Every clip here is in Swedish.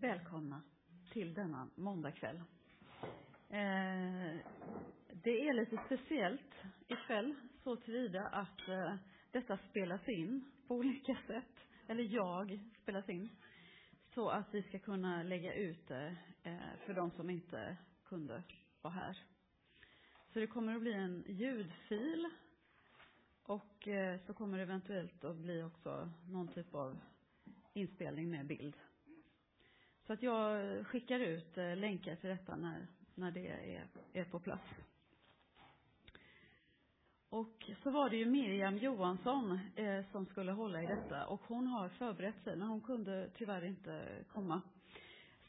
Välkomna till denna måndagkväll. Eh, det är lite speciellt ikväll så tillvida att eh, detta spelas in på olika sätt, eller jag spelas in, så att vi ska kunna lägga ut det eh, för de som inte kunde vara här. Så det kommer att bli en ljudfil och eh, så kommer det eventuellt att bli också någon typ av inspelning med bild. Så att jag skickar ut eh, länkar till detta när, när det är, är på plats. Och så var det ju Miriam Johansson eh, som skulle hålla i detta och hon har förberett sig men hon kunde tyvärr inte komma.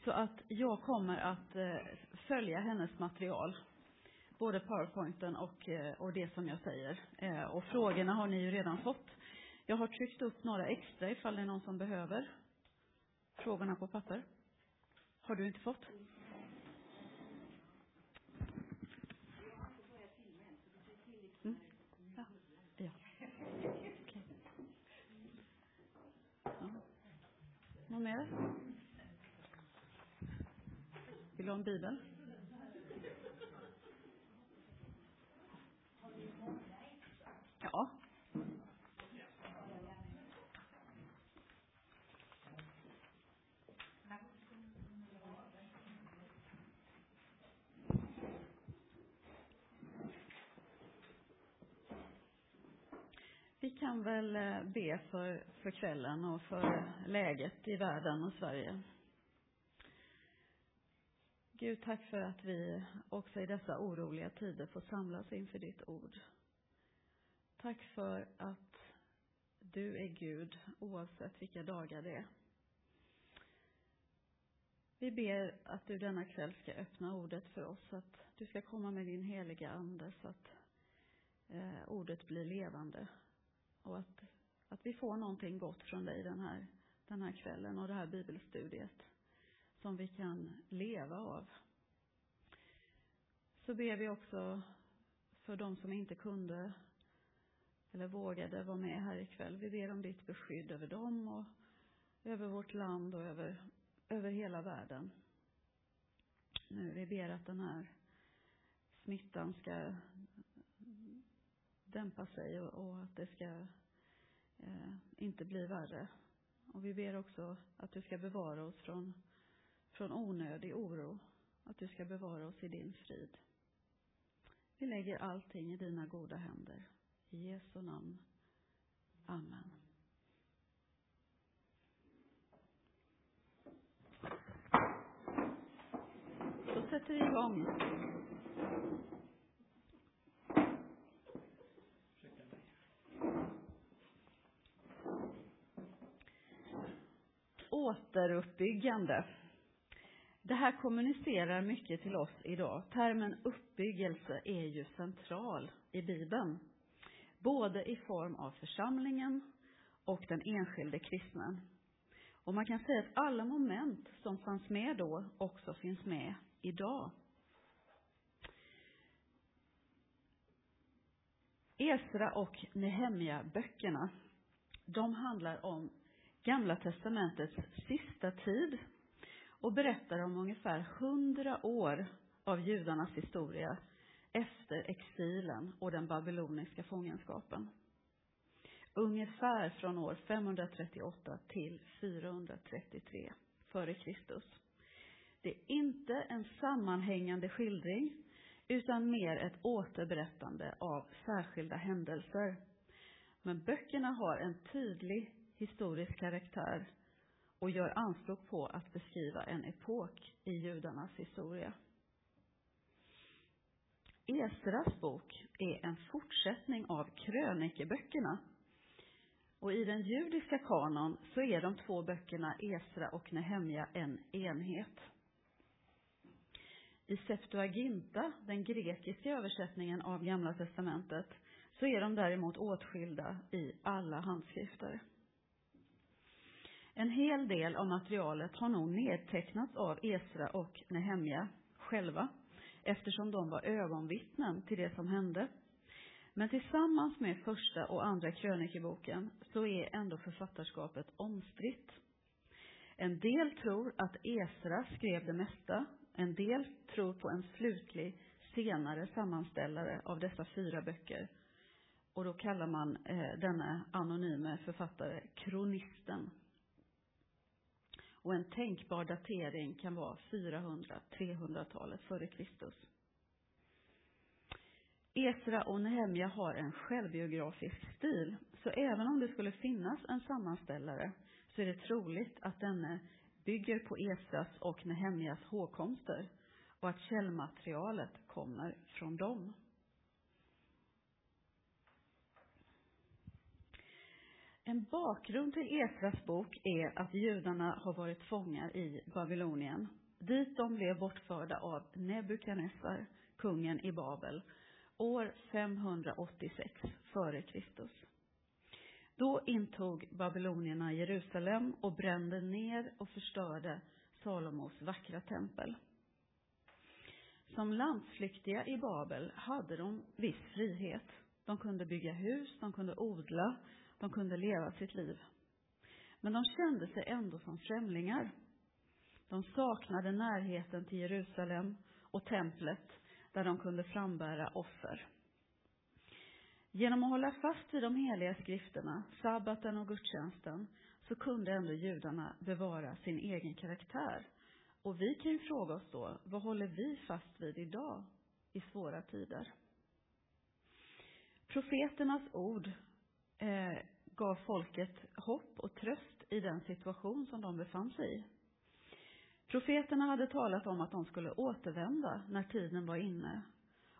Så att jag kommer att eh, följa hennes material. Både powerpointen och, eh, och det som jag säger. Eh, och frågorna har ni ju redan fått. Jag har tryckt upp några extra ifall det är någon som behöver frågorna på papper. Har du inte fått? Mm. Ja. ja. Okay. Ja. Någon mer? Vill du ha en bibel? Ja. Vi kan väl eh, be för, för kvällen och för läget i världen och Sverige. Gud, tack för att vi också i dessa oroliga tider får samlas inför ditt ord. Tack för att du är Gud oavsett vilka dagar det är. Vi ber att du denna kväll ska öppna ordet för oss, att du ska komma med din heliga Ande så att eh, ordet blir levande och att, att vi får någonting gott från dig den här, den här kvällen och det här bibelstudiet som vi kan leva av. Så ber vi också för de som inte kunde eller vågade vara med här ikväll. Vi ber om ditt beskydd över dem och över vårt land och över, över hela världen. Nu, vi ber att den här smittan ska dämpa sig och, och att det ska eh, inte bli värre. Och vi ber också att du ska bevara oss från, från onödig oro. Att du ska bevara oss i din frid. Vi lägger allting i dina goda händer. I Jesu namn. Amen. Då sätter vi igång. Återuppbyggande. Det här kommunicerar mycket till oss idag. Termen uppbyggelse är ju central i Bibeln. Både i form av församlingen och den enskilde kristnen. Och man kan säga att alla moment som fanns med då också finns med idag. Esra och Nehemja böckerna, de handlar om Gamla testamentets sista tid och berättar om ungefär hundra år av judarnas historia efter exilen och den babyloniska fångenskapen. Ungefär från år 538 till 433 före Kristus. Det är inte en sammanhängande skildring utan mer ett återberättande av särskilda händelser. Men böckerna har en tydlig historisk karaktär och gör anspråk på att beskriva en epok i judarnas historia. Esras bok är en fortsättning av krönikeböckerna. Och i den judiska kanon så är de två böckerna Esra och Nehemja en enhet. I Septuaginta, den grekiska översättningen av Gamla testamentet, så är de däremot åtskilda i alla handskrifter. En hel del av materialet har nog nedtecknats av Esra och Nehemja själva, eftersom de var ögonvittnen till det som hände. Men tillsammans med första och andra krönikeboken så är ändå författarskapet omstritt. En del tror att Esra skrev det mesta. En del tror på en slutlig, senare sammanställare av dessa fyra böcker. Och då kallar man eh, denna anonyme författare kronisten. Och en tänkbar datering kan vara 400-300-talet före Kristus. Esra och Nehemja har en självbiografisk stil, så även om det skulle finnas en sammanställare så är det troligt att denne bygger på Esras och Nehemjas hågkomster och att källmaterialet kommer från dem. En bakgrund till Esras bok är att judarna har varit fångar i Babylonien, dit de blev bortförda av Nebukadnessar, kungen i Babel, år 586 f.Kr. Då intog babylonierna Jerusalem och brände ner och förstörde Salomos vackra tempel. Som landsflyktiga i Babel hade de viss frihet. De kunde bygga hus, de kunde odla, de kunde leva sitt liv. Men de kände sig ändå som främlingar. De saknade närheten till Jerusalem och templet där de kunde frambära offer. Genom att hålla fast vid de heliga skrifterna, sabbaten och gudstjänsten, så kunde ändå judarna bevara sin egen karaktär. Och vi kan ju fråga oss då, vad håller vi fast vid idag i svåra tider? Profeternas ord eh, gav folket hopp och tröst i den situation som de befann sig i. Profeterna hade talat om att de skulle återvända när tiden var inne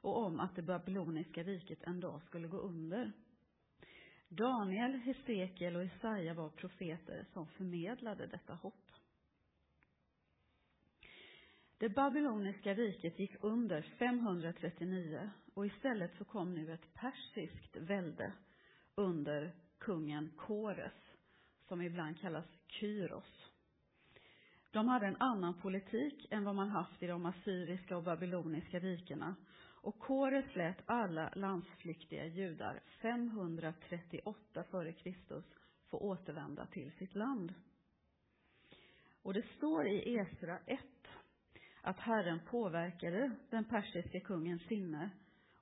och om att det babyloniska riket en dag skulle gå under. Daniel, Hesekiel och Jesaja var profeter som förmedlade detta hopp. Det babyloniska riket gick under 539 och istället så kom nu ett persiskt välde under kungen Kores, som ibland kallas Kyros. De hade en annan politik än vad man haft i de assyriska och babyloniska rikena och Kores lät alla landsflyktiga judar 538 f.Kr. få återvända till sitt land. Och det står i Esra 1 att Herren påverkade den persiske kungens sinne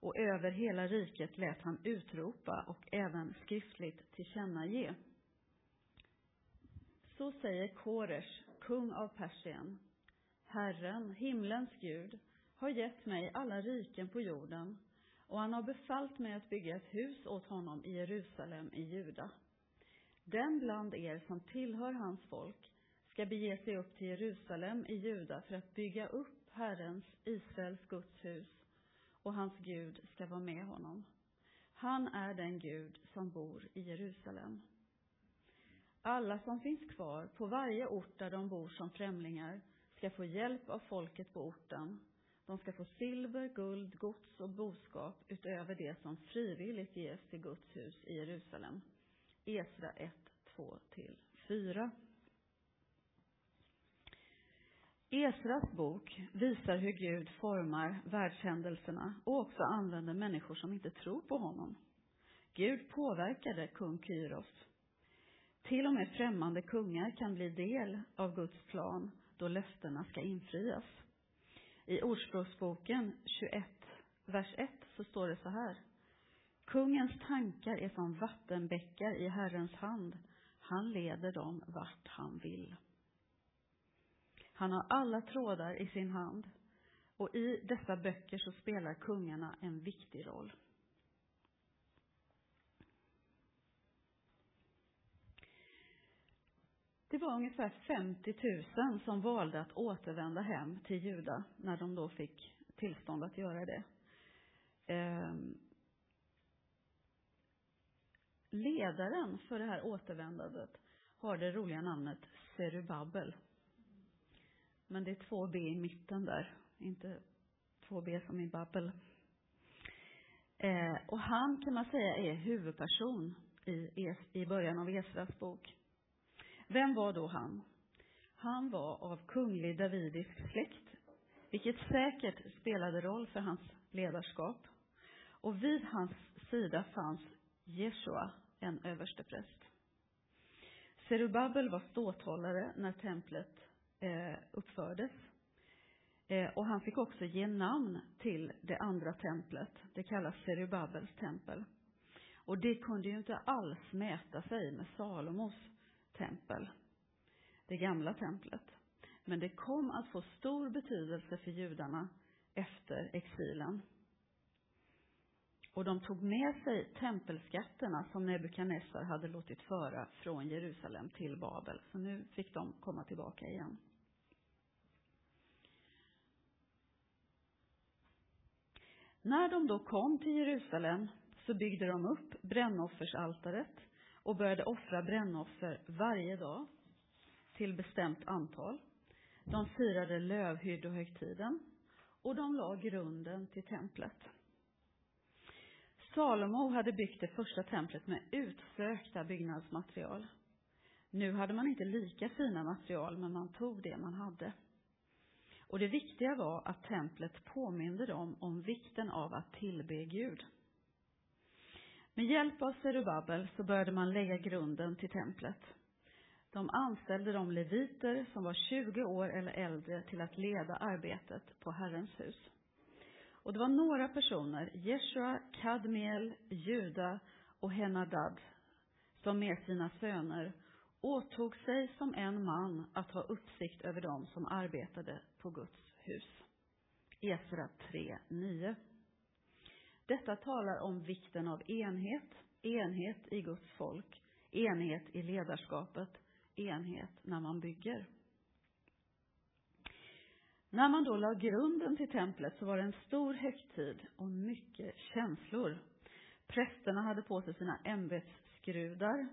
och över hela riket lät han utropa och även skriftligt tillkännage. Så säger Koresh, kung av Persien. Herren, himlens Gud, har gett mig alla riken på jorden och han har befallt mig att bygga ett hus åt honom i Jerusalem i Juda. Den bland er som tillhör hans folk ska bege sig upp till Jerusalem i Juda för att bygga upp Herrens, Israels Guds hus och hans Gud ska vara med honom. Han är den Gud som bor i Jerusalem. Alla som finns kvar på varje ort där de bor som främlingar ska få hjälp av folket på orten de ska få silver, guld, gods och boskap utöver det som frivilligt ges till Guds hus i Jerusalem. Esra 1, 2-4. Esras bok visar hur Gud formar världshändelserna och också använder människor som inte tror på honom. Gud påverkade kung Kyros. Till och med främmande kungar kan bli del av Guds plan då löftena ska infrias. I Ordspråksboken 21, vers 1, så står det så här. Kungens tankar är som vattenbäckar i Herrens hand. Han leder dem vart han vill. Han har alla trådar i sin hand och i dessa böcker så spelar kungarna en viktig roll. Det var ungefär 50 000 som valde att återvända hem till Juda när de då fick tillstånd att göra det. Ehm, ledaren för det här återvändandet har det roliga namnet Serubabel. Men det är två B i mitten där, inte två B som i Babbel. Eh, och han kan man säga är huvudperson i, i början av Esras bok. Vem var då han? Han var av kunglig davidisk släkt, vilket säkert spelade roll för hans ledarskap. Och vid hans sida fanns Jeshua, en överstepräst. Serubabel var ståthållare när templet eh, uppfördes. Eh, och han fick också ge namn till det andra templet. Det kallas Serubabels tempel. Och det kunde ju inte alls mäta sig med Salomos tempel, det gamla templet. Men det kom att få stor betydelse för judarna efter exilen. Och de tog med sig tempelskatterna som Nebukadnessar hade låtit föra från Jerusalem till Babel. Så nu fick de komma tillbaka igen. När de då kom till Jerusalem så byggde de upp brännoffersaltaret och började offra brännoffer varje dag till bestämt antal. De firade lövhyddohögtiden och de la grunden till templet. Salomo hade byggt det första templet med utsökta byggnadsmaterial. Nu hade man inte lika fina material, men man tog det man hade. Och det viktiga var att templet påminde dem om vikten av att tillbe Gud. Med hjälp av Zerubabel så började man lägga grunden till templet. De anställde de leviter som var 20 år eller äldre till att leda arbetet på Herrens hus. Och det var några personer, Jeshua, Kadmiel, Juda och Henadad, som med sina söner åtog sig som en man att ha uppsikt över dem som arbetade på Guds hus. Esra 3.9. Detta talar om vikten av enhet, enhet i Guds folk, enhet i ledarskapet, enhet när man bygger. När man då la grunden till templet så var det en stor högtid och mycket känslor. Prästerna hade på sig sina ämbetsskrudar.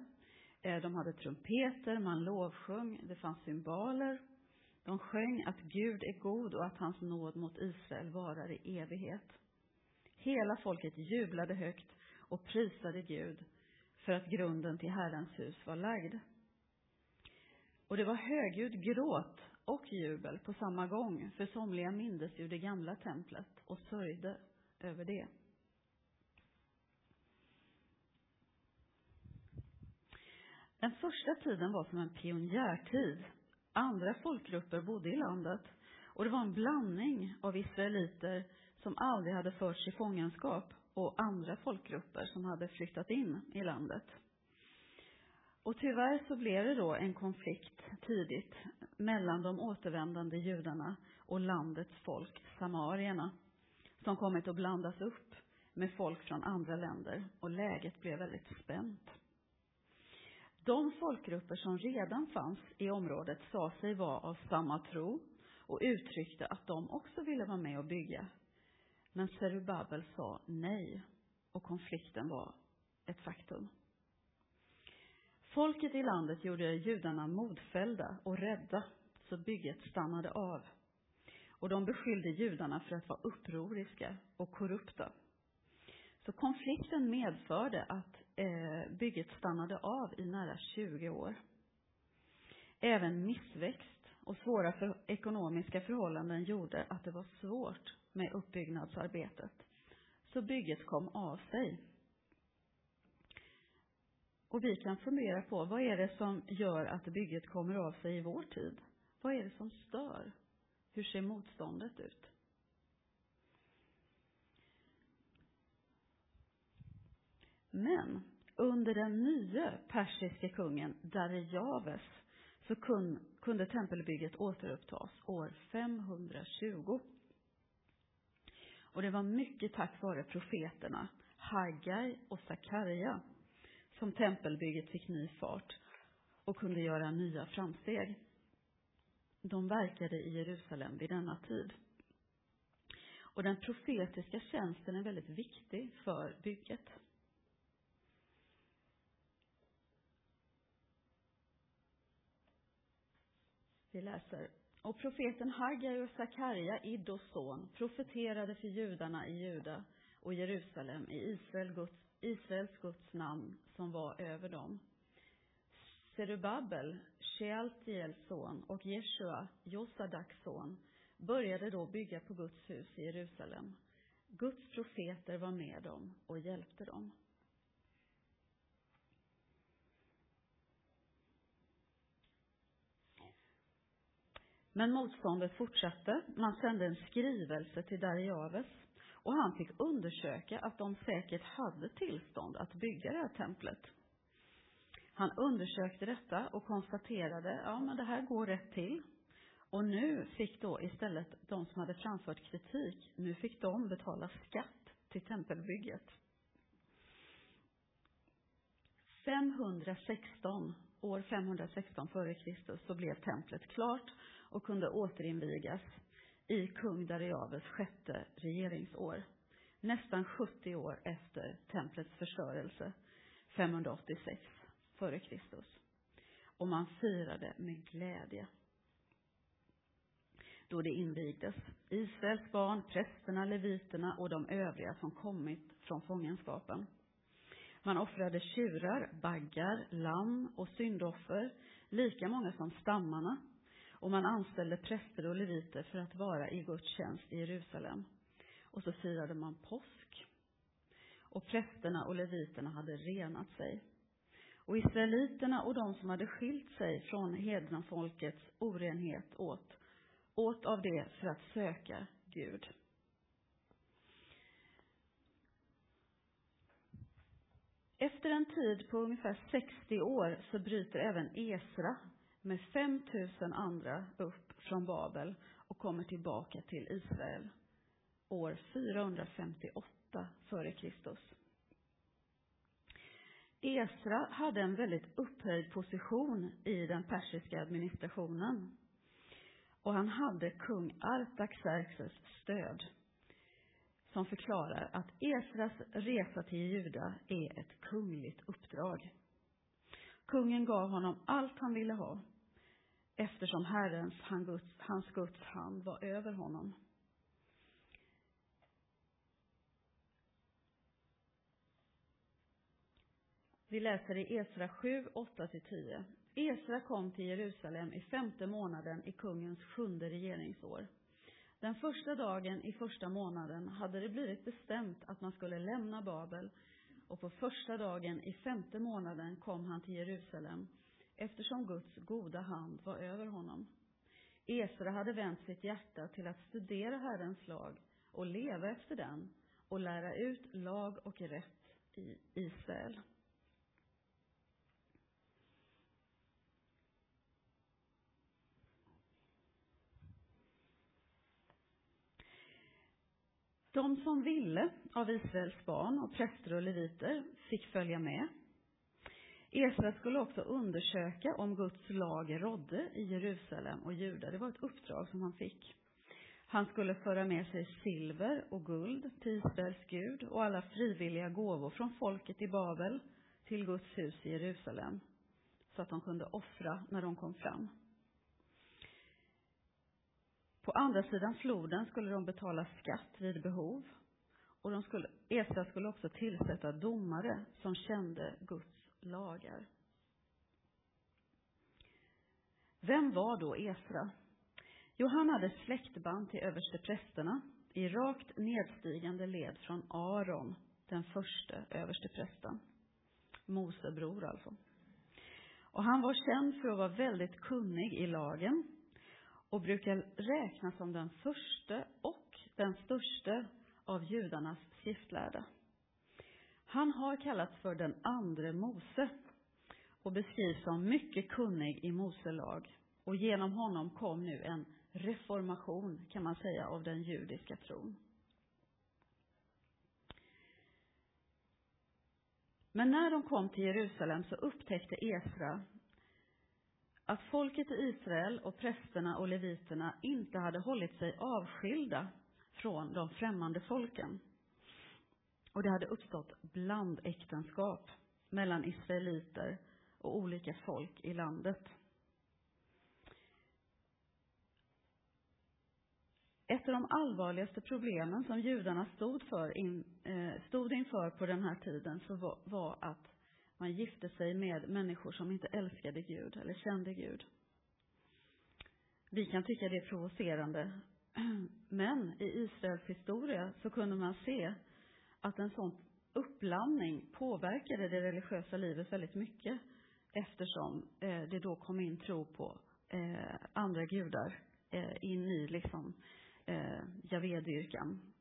Eh, de hade trumpeter, man lovsjöng, det fanns symboler. De sjöng att Gud är god och att hans nåd mot Israel varar i evighet. Hela folket jublade högt och prisade Gud för att grunden till Herrens hus var lagd. Och det var högljudd gråt och jubel på samma gång, för somliga mindes ju det gamla templet och sörjde över det. Den första tiden var som en pionjärtid. Andra folkgrupper bodde i landet och det var en blandning av israeliter som aldrig hade förts i fångenskap och andra folkgrupper som hade flyttat in i landet. Och tyvärr så blev det då en konflikt tidigt mellan de återvändande judarna och landets folk, samarierna, som kommit att blandas upp med folk från andra länder och läget blev väldigt spänt. De folkgrupper som redan fanns i området sa sig vara av samma tro och uttryckte att de också ville vara med och bygga. Men Zerubabel sa nej och konflikten var ett faktum. Folket i landet gjorde judarna modfällda och rädda, så bygget stannade av. Och de beskyllde judarna för att vara upproriska och korrupta. Så konflikten medförde att eh, bygget stannade av i nära 20 år. Även missväxt och svåra för, ekonomiska förhållanden gjorde att det var svårt med uppbyggnadsarbetet. Så bygget kom av sig. Och vi kan fundera på vad är det som gör att bygget kommer av sig i vår tid? Vad är det som stör? Hur ser motståndet ut? Men under den nya persiske kungen Darijaves så kunde tempelbygget återupptas år 520. Och det var mycket tack vare profeterna Haggai och Sakarja som tempelbygget fick ny fart och kunde göra nya framsteg. De verkade i Jerusalem vid denna tid. Och den profetiska tjänsten är väldigt viktig för bygget. Vi läser. Och profeten Haggai och Sakarja, Iddos son, profeterade för judarna i Juda och Jerusalem i Israel Guds Israels Guds namn som var över dem. Serubabel, Shealtiels son, och Jeshua, Josadaks son, började då bygga på Guds hus i Jerusalem. Guds profeter var med dem och hjälpte dem. Men motståndet fortsatte. Man sände en skrivelse till Darijaves och han fick undersöka att de säkert hade tillstånd att bygga det här templet. Han undersökte detta och konstaterade, ja men det här går rätt till. Och nu fick då istället de som hade framfört kritik, nu fick de betala skatt till tempelbygget. 516, år 516 före Kristus, så blev templet klart och kunde återinvigas i kung Darejaves sjätte regeringsår. Nästan 70 år efter templets förstörelse, 586 före Kristus. Och man firade med glädje då det invigdes. Israels barn, prästerna, leviterna och de övriga som kommit från fångenskapen. Man offrade tjurar, baggar, lamm och syndoffer, lika många som stammarna, och man anställde präster och leviter för att vara i Guds tjänst i Jerusalem. Och så firade man påsk. Och prästerna och leviterna hade renat sig. Och israeliterna och de som hade skilt sig från hedna folkets orenhet åt, åt av det för att söka Gud. Efter en tid på ungefär 60 år så bryter även Esra med 5 000 andra upp från Babel och kommer tillbaka till Israel år 458 före Kristus. Esra hade en väldigt upphöjd position i den persiska administrationen. Och han hade kung Artaxerxes stöd som förklarar att Esras resa till Juda är ett kungligt uppdrag. Kungen gav honom allt han ville ha eftersom Herrens, hans Guds hand var över honom. Vi läser i Esra 7, 8-10. Esra kom till Jerusalem i femte månaden i kungens sjunde regeringsår. Den första dagen i första månaden hade det blivit bestämt att man skulle lämna Babel och på första dagen i femte månaden kom han till Jerusalem eftersom Guds goda hand var över honom. Esra hade vänt sitt hjärta till att studera Herrens lag och leva efter den och lära ut lag och rätt i Israel. De som ville av Israels barn och präster och leviter fick följa med. Esra skulle också undersöka om Guds lag rådde i Jerusalem och Juda. Det var ett uppdrag som han fick. Han skulle föra med sig silver och guld till Israels Gud och alla frivilliga gåvor från folket i Babel till Guds hus i Jerusalem så att de kunde offra när de kom fram. På andra sidan floden skulle de betala skatt vid behov. Och de skulle, Esra skulle också tillsätta domare som kände Guds lagar. Vem var då Esra? Jo, han hade släktband till översteprästerna i rakt nedstigande led från Aron, den första översteprästen. Mosebror alltså. Och han var känd för att vara väldigt kunnig i lagen och brukar räknas som den första och den största av judarnas skriftlärda. Han har kallats för den andre Mose och beskrivs som mycket kunnig i Moselag. Och genom honom kom nu en reformation, kan man säga, av den judiska tron. Men när de kom till Jerusalem så upptäckte Esra att folket i Israel och prästerna och leviterna inte hade hållit sig avskilda från de främmande folken. Och det hade uppstått blandäktenskap mellan israeliter och olika folk i landet. Ett av de allvarligaste problemen som judarna stod, för in, eh, stod inför på den här tiden så var, var att man gifte sig med människor som inte älskade Gud eller kände Gud. Vi kan tycka det är provocerande. Men i Israels historia så kunde man se att en sån uppblandning påverkade det religiösa livet väldigt mycket eftersom eh, det då kom in tro på eh, andra gudar eh, in i liksom eh, Javedyrkan.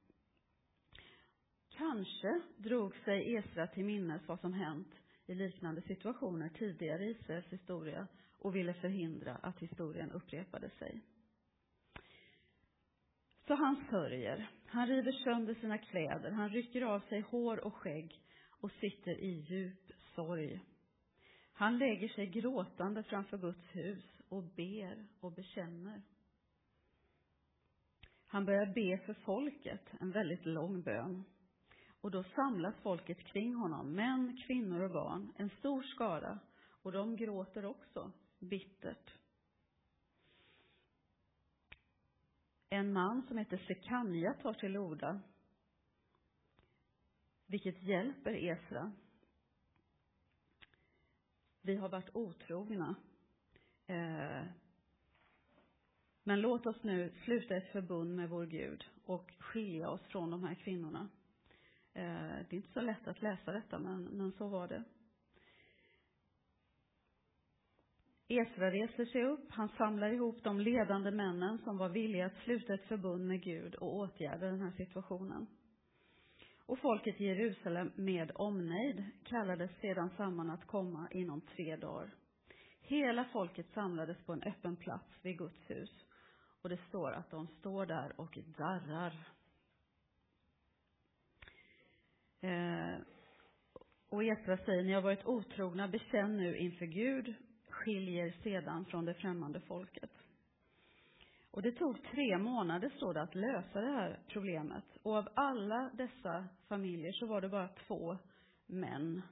Kanske drog sig Esra till minnes vad som hänt i liknande situationer tidigare i Israels historia och ville förhindra att historien upprepade sig. Så han sörjer, han river sönder sina kläder, han rycker av sig hår och skägg och sitter i djup sorg. Han lägger sig gråtande framför Guds hus och ber och bekänner. Han börjar be för folket, en väldigt lång bön. Och då samlas folket kring honom, män, kvinnor och barn, en stor skara, och de gråter också, bittert. En man som heter Sekanja tar till orda, vilket hjälper Esra. Vi har varit otrogna. Eh, men låt oss nu sluta ett förbund med vår Gud och skilja oss från de här kvinnorna. Eh, det är inte så lätt att läsa detta, men, men så var det. Esra reser sig upp, han samlar ihop de ledande männen som var villiga att sluta ett förbund med Gud och åtgärda den här situationen. Och folket i Jerusalem med omnejd kallades sedan samman att komma inom tre dagar. Hela folket samlades på en öppen plats vid Guds hus. Och det står att de står där och darrar. Eh, och Esra säger, ni har varit otrogna, bekänn nu inför Gud, skiljer sedan från det främmande folket. Och det tog tre månader, står det, att lösa det här problemet. Och av alla dessa familjer så var det bara två män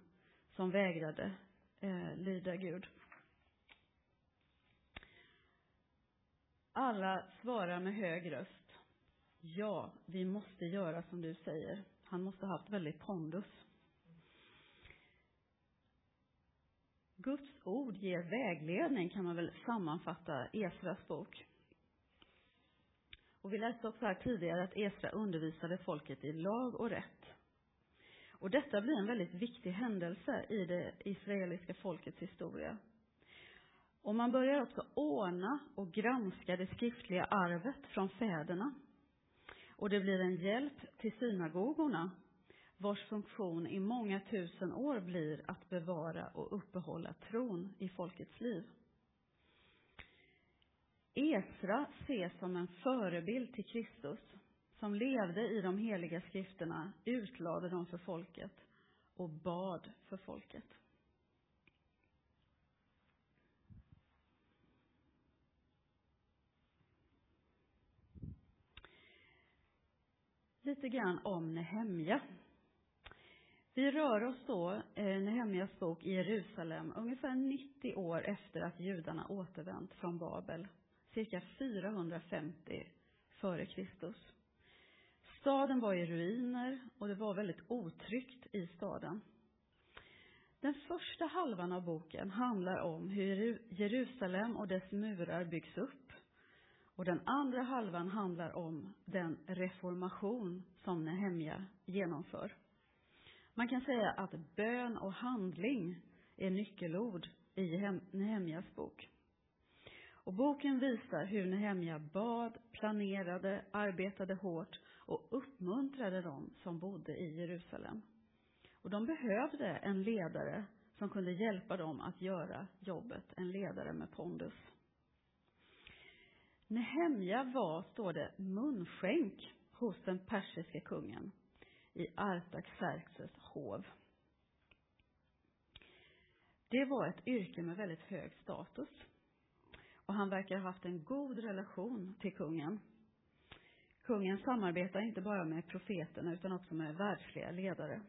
som vägrade eh, lyda Gud. Alla svarar med hög röst. Ja, vi måste göra som du säger. Han måste ha haft väldigt pondus. Guds ord ger vägledning, kan man väl sammanfatta Esras bok. Och vi läste också här tidigare att Esra undervisade folket i lag och rätt. Och detta blir en väldigt viktig händelse i det israeliska folkets historia. Och man börjar också ordna och granska det skriftliga arvet från fäderna. Och det blir en hjälp till synagogorna, vars funktion i många tusen år blir att bevara och uppehålla tron i folkets liv. Esra ses som en förebild till Kristus, som levde i de heliga skrifterna, utlade dem för folket och bad för folket. Lite grann om Nehemja. Vi rör oss då, eh, Nehemjas bok, i Jerusalem ungefär 90 år efter att judarna återvänt från Babel cirka 450 före Kristus. Staden var i ruiner och det var väldigt otryggt i staden. Den första halvan av boken handlar om hur Jerusalem och dess murar byggs upp. Och den andra halvan handlar om den reformation som Nehemja genomför. Man kan säga att bön och handling är nyckelord i Nehemjas bok. Och boken visar hur Nehemja bad, planerade, arbetade hårt och uppmuntrade dem som bodde i Jerusalem. Och de behövde en ledare som kunde hjälpa dem att göra jobbet, en ledare med pondus. Nehemja var, står det, munskänk hos den persiska kungen i Artaxerxes hov. Det var ett yrke med väldigt hög status. Och han verkar ha haft en god relation till kungen. Kungen samarbetar inte bara med profeterna utan också med världsliga ledare.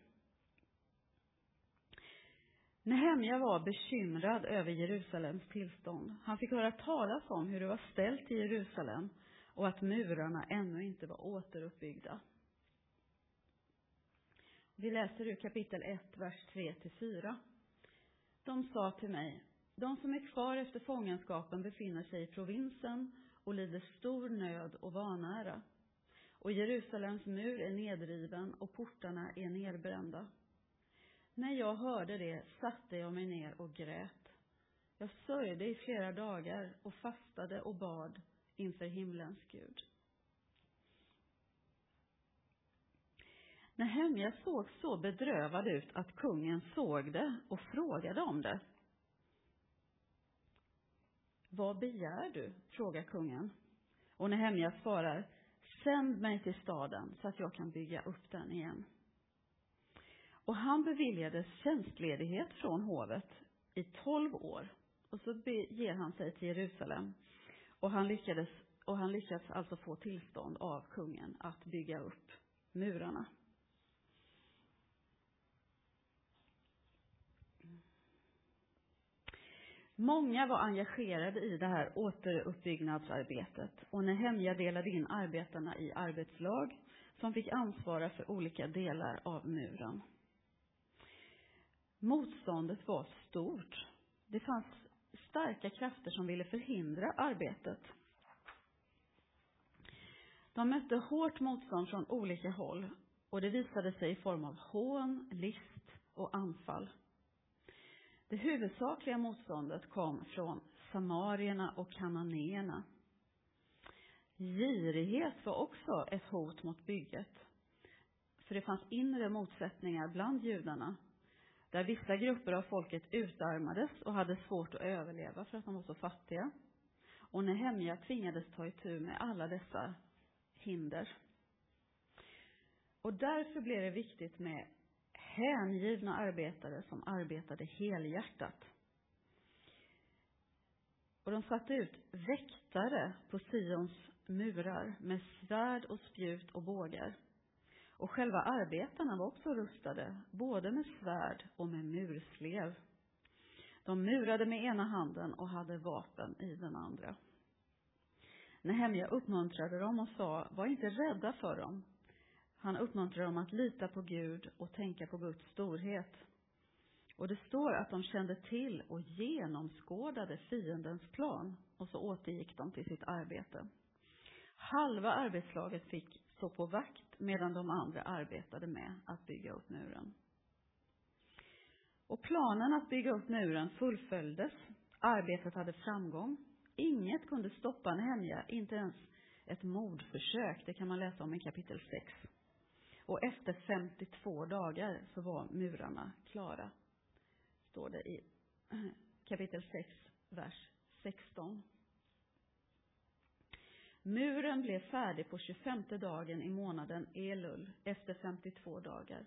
Nehemja var bekymrad över Jerusalems tillstånd. Han fick höra talas om hur det var ställt i Jerusalem och att murarna ännu inte var återuppbyggda. Vi läser ur kapitel 1, vers 3-4. De sa till mig, de som är kvar efter fångenskapen befinner sig i provinsen och lider stor nöd och vanära. Och Jerusalems mur är nedriven och portarna är nedbrända. När jag hörde det satte jag mig ner och grät. Jag sörjde i flera dagar och fastade och bad inför himlens Gud. Nehemja såg så bedrövad ut att kungen såg det och frågade om det. Vad begär du? frågar kungen. Och Nehemja svarar, sänd mig till staden så att jag kan bygga upp den igen. Och han beviljades tjänstledighet från hovet i tolv år. Och så ger han sig till Jerusalem. Och han lyckades, och han lyckades alltså få tillstånd av kungen att bygga upp murarna. Många var engagerade i det här återuppbyggnadsarbetet och Nehemja delade in arbetarna i arbetslag som fick ansvara för olika delar av muren. Motståndet var stort. Det fanns starka krafter som ville förhindra arbetet. De mötte hårt motstånd från olika håll och det visade sig i form av hån, list och anfall. Det huvudsakliga motståndet kom från samarierna och kananéerna. Girighet var också ett hot mot bygget. För det fanns inre motsättningar bland judarna, där vissa grupper av folket utarmades och hade svårt att överleva för att de var så fattiga. Och Nehemja tvingades ta itu med alla dessa hinder. Och därför blev det viktigt med hängivna arbetare som arbetade helhjärtat. Och de satte ut väktare på Sions murar med svärd och spjut och bågar. Och själva arbetarna var också rustade, både med svärd och med murslev. De murade med ena handen och hade vapen i den andra. Nehemja uppmuntrade dem och sa, var inte rädda för dem. Han uppmuntrar dem att lita på Gud och tänka på Guds storhet. Och det står att de kände till och genomskådade fiendens plan och så återgick de till sitt arbete. Halva arbetslaget fick stå på vakt medan de andra arbetade med att bygga upp muren. Och planen att bygga upp muren fullföljdes. Arbetet hade framgång. Inget kunde stoppa Nehemja, inte ens ett mordförsök. Det kan man läsa om i kapitel 6. Och efter 52 dagar så var murarna klara. Står det i kapitel 6, vers 16. Muren blev färdig på 25 dagen i månaden Elul efter 52 dagar.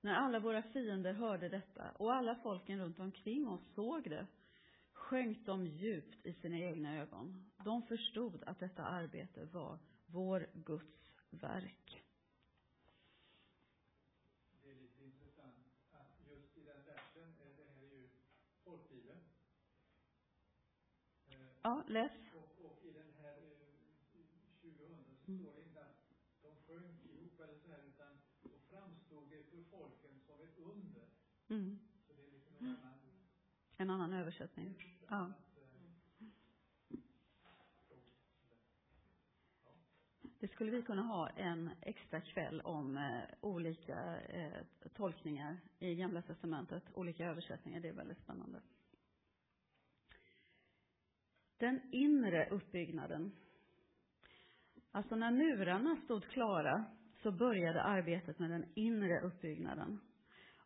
När alla våra fiender hörde detta och alla folken runt omkring oss såg det sjönk de djupt i sina egna ögon. De förstod att detta arbete var vår Guds verk. Ja, läs. Och, och i den här eh, 2000 så står det inte att de sjönk ihop eller så här, utan då framstod det för folken som ett under. Mm. Så det är liksom en annan... En annan översättning. Ja. Det skulle vi kunna ha en extra kväll om eh, olika eh, tolkningar i Gamla Testamentet, olika översättningar. Det är väldigt spännande. Den inre uppbyggnaden. Alltså när murarna stod klara så började arbetet med den inre uppbyggnaden.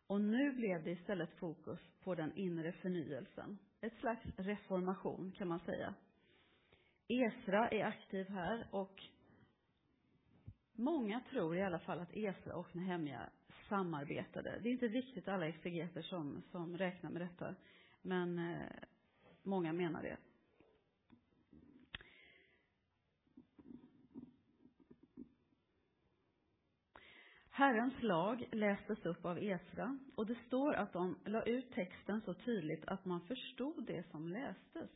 Och nu blev det istället fokus på den inre förnyelsen. Ett slags reformation kan man säga. Esra är aktiv här och många tror i alla fall att Esra och Nehemja samarbetade. Det är inte riktigt alla exegeter som, som räknar med detta, men eh, många menar det. Herrens lag lästes upp av Esra och det står att de la ut texten så tydligt att man förstod det som lästes.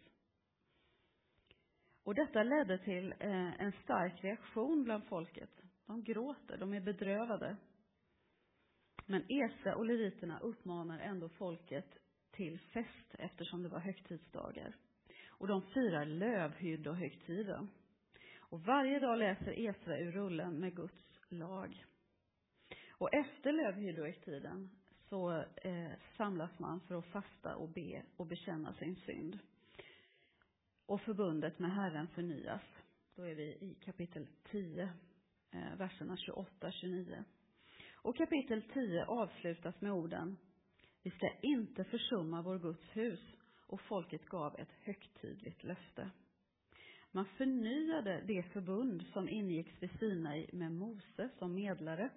Och detta ledde till eh, en stark reaktion bland folket. De gråter, de är bedrövade. Men Esra och leviterna uppmanar ändå folket till fest eftersom det var högtidsdagar. Och de firar lövhyddohögtiden. Och varje dag läser Esra ur rullen med Guds lag. Och efter lövhyddohögtiden så eh, samlas man för att fasta och be och bekänna sin synd. Och förbundet med Herren förnyas. Då är vi i kapitel 10, eh, verserna 28-29. Och kapitel 10 avslutas med orden Vi ska inte försumma vår Guds hus och folket gav ett högtidligt löfte. Man förnyade det förbund som ingicks vid Sinai med Mose som medlare.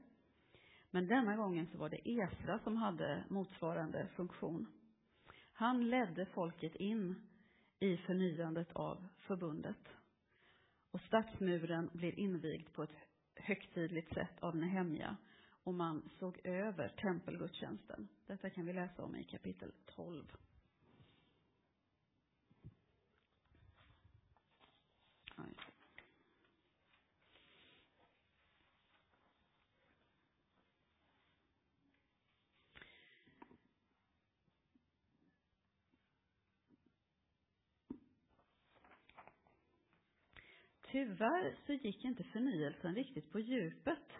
Men denna gången så var det Esra som hade motsvarande funktion. Han ledde folket in i förnyandet av förbundet. Och stadsmuren blir invigd på ett högtidligt sätt av Nehemja och man såg över tempelgudstjänsten. Detta kan vi läsa om i kapitel 12. Tyvärr så gick inte förnyelsen riktigt på djupet.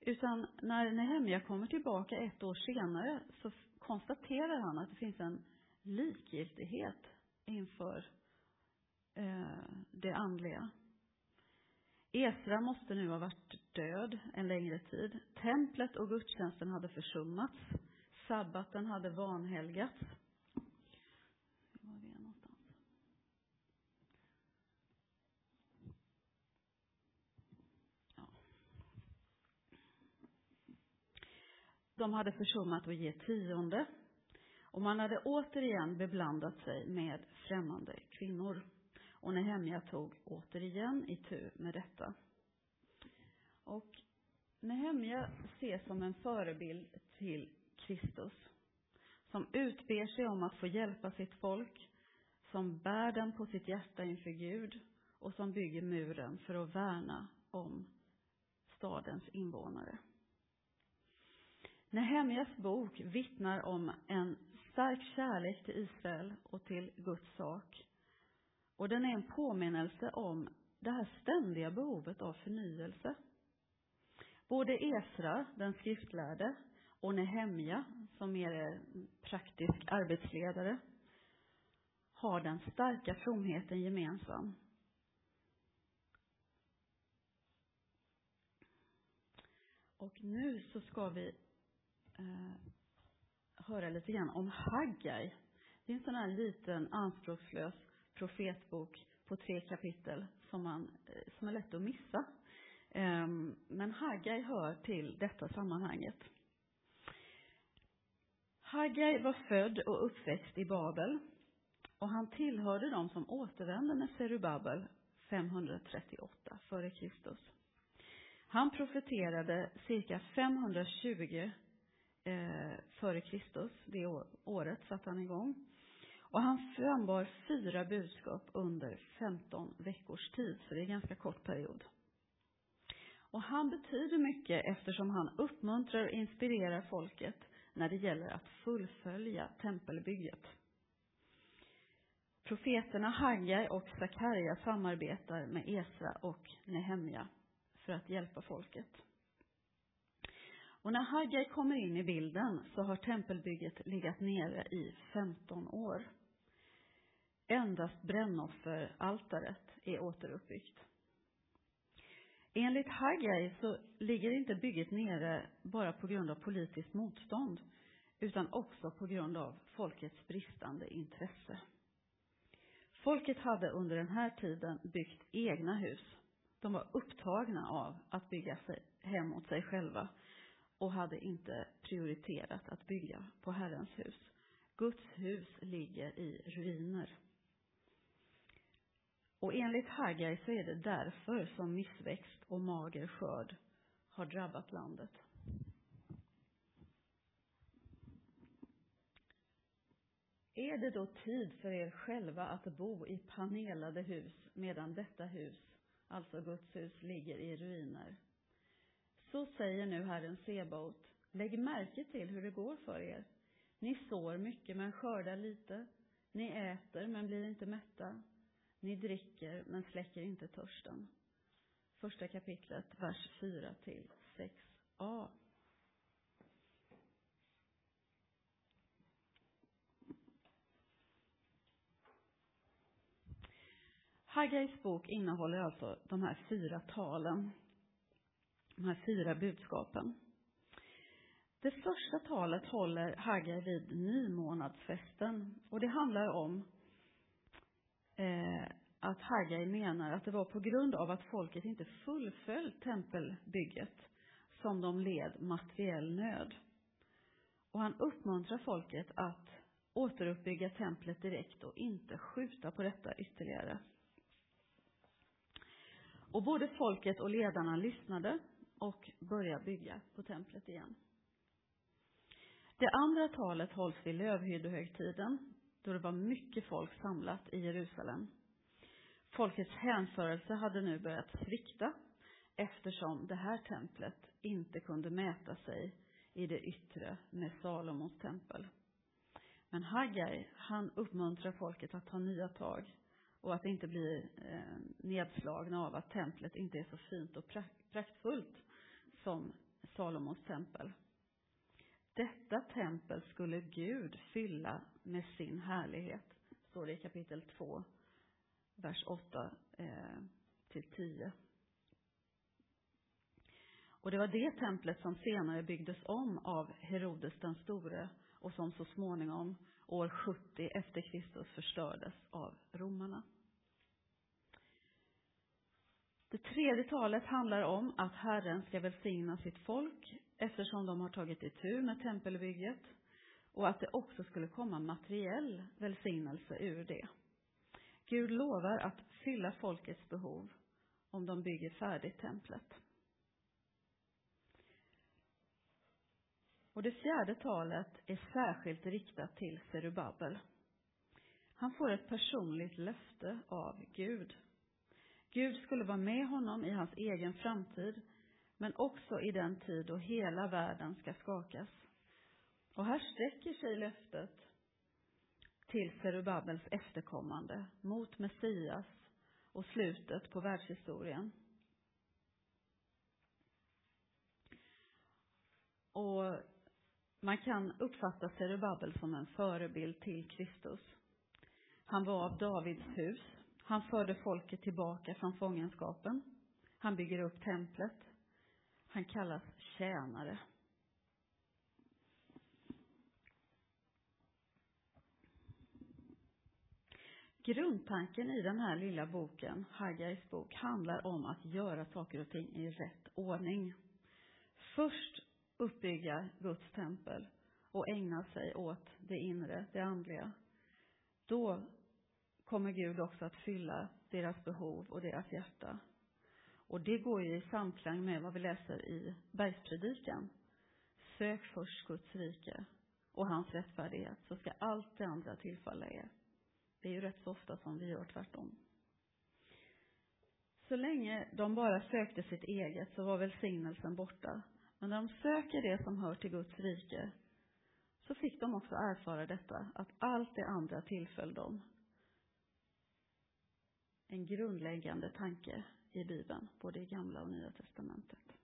Utan när Nehemja kommer tillbaka ett år senare så konstaterar han att det finns en likgiltighet inför eh, det andliga. Esra måste nu ha varit död en längre tid. Templet och gudstjänsten hade försummats. Sabbaten hade vanhelgats. De hade försummat att ge tionde. Och man hade återigen beblandat sig med främmande kvinnor. Och Nehemja tog återigen i tur med detta. Och Nehemja ses som en förebild till Kristus. Som utber sig om att få hjälpa sitt folk. Som bär den på sitt hjärta inför Gud. Och som bygger muren för att värna om stadens invånare. Nehemjas bok vittnar om en stark kärlek till Israel och till Guds sak. Och den är en påminnelse om det här ständiga behovet av förnyelse. Både Esra, den skriftlärde, och Nehemja, som mer är praktisk arbetsledare, har den starka fromheten gemensam. Och nu så ska vi eh, höra lite grann om Haggai. Det är en sån här liten anspråkslös profetbok på tre kapitel som, man, eh, som är lätt att missa. Eh, men Haggai hör till detta sammanhanget. Haggai var född och uppväxt i Babel och han tillhörde dem som återvände med Serubabel 538 f.Kr. Han profeterade cirka 520 eh, före Kristus, det året satte han igång. Och han frambar fyra budskap under 15 veckors tid, så det är en ganska kort period. Och han betyder mycket eftersom han uppmuntrar och inspirerar folket när det gäller att fullfölja tempelbygget. Profeterna Haggai och Sakarja samarbetar med Esra och Nehemja för att hjälpa folket. Och när Haggai kommer in i bilden så har tempelbygget legat nere i 15 år. Endast brännofferaltaret är återuppbyggt. Enligt Haggai så ligger inte bygget nere bara på grund av politiskt motstånd utan också på grund av folkets bristande intresse. Folket hade under den här tiden byggt egna hus. De var upptagna av att bygga sig hem åt sig själva och hade inte prioriterat att bygga på Herrens hus. Guds hus ligger i ruiner. Och enligt Haggai så är det därför som missväxt och mager skörd har drabbat landet. Är det då tid för er själva att bo i panelade hus medan detta hus, alltså Guds hus, ligger i ruiner? Så säger nu Herren Sebaot, lägg märke till hur det går för er. Ni sår mycket men skördar lite. Ni äter men blir inte mätta. Ni dricker men släcker inte törsten. Första kapitlet, vers 4 till 6a. Haggais bok innehåller alltså de här fyra talen, de här fyra budskapen. Det första talet håller Haggai vid nymånadsfesten och det handlar om eh, att Haggai menar att det var på grund av att folket inte fullföljt tempelbygget som de led materiell nöd. Och han uppmuntrar folket att återuppbygga templet direkt och inte skjuta på detta ytterligare. Och både folket och ledarna lyssnade och börja bygga på templet igen. Det andra talet hålls vid lövhyddehögtiden, då det var mycket folk samlat i Jerusalem. Folkets hänförelse hade nu börjat svikta eftersom det här templet inte kunde mäta sig i det yttre med Salomos tempel. Men Haggai, han uppmuntrar folket att ta nya tag och att inte bli eh, nedslagna av att templet inte är så fint och praktfullt som Salomos tempel. Detta tempel skulle Gud fylla med sin härlighet, står det i kapitel 2, vers 8 eh, till 10. Och det var det templet som senare byggdes om av Herodes den store och som så småningom, år 70 efter Kristus, förstördes av romarna. Det tredje talet handlar om att Herren ska välsigna sitt folk eftersom de har tagit itu med tempelbygget och att det också skulle komma materiell välsignelse ur det. Gud lovar att fylla folkets behov om de bygger färdigt templet. Och det fjärde talet är särskilt riktat till Serubabel. Han får ett personligt löfte av Gud. Gud skulle vara med honom i hans egen framtid, men också i den tid då hela världen ska skakas. Och här sträcker sig löftet till Serubabels efterkommande, mot Messias och slutet på världshistorien. Och man kan uppfatta Serubabel som en förebild till Kristus. Han var av Davids hus. Han förde folket tillbaka från fångenskapen. Han bygger upp templet. Han kallas tjänare. Grundtanken i den här lilla boken, Haggais bok, handlar om att göra saker och ting i rätt ordning. Först uppbygga Guds tempel och ägna sig åt det inre, det andliga. Då kommer Gud också att fylla deras behov och deras hjärta. Och det går ju i samklang med vad vi läser i Bergspredikan. Sök först Guds rike och hans rättfärdighet, så ska allt det andra tillfalla er. Det är ju rätt så ofta som vi gör tvärtom. Så länge de bara sökte sitt eget så var välsignelsen borta. Men när de söker det som hör till Guds rike så fick de också erfara detta, att allt det andra tillföll dem. En grundläggande tanke i Bibeln, både i Gamla och Nya testamentet.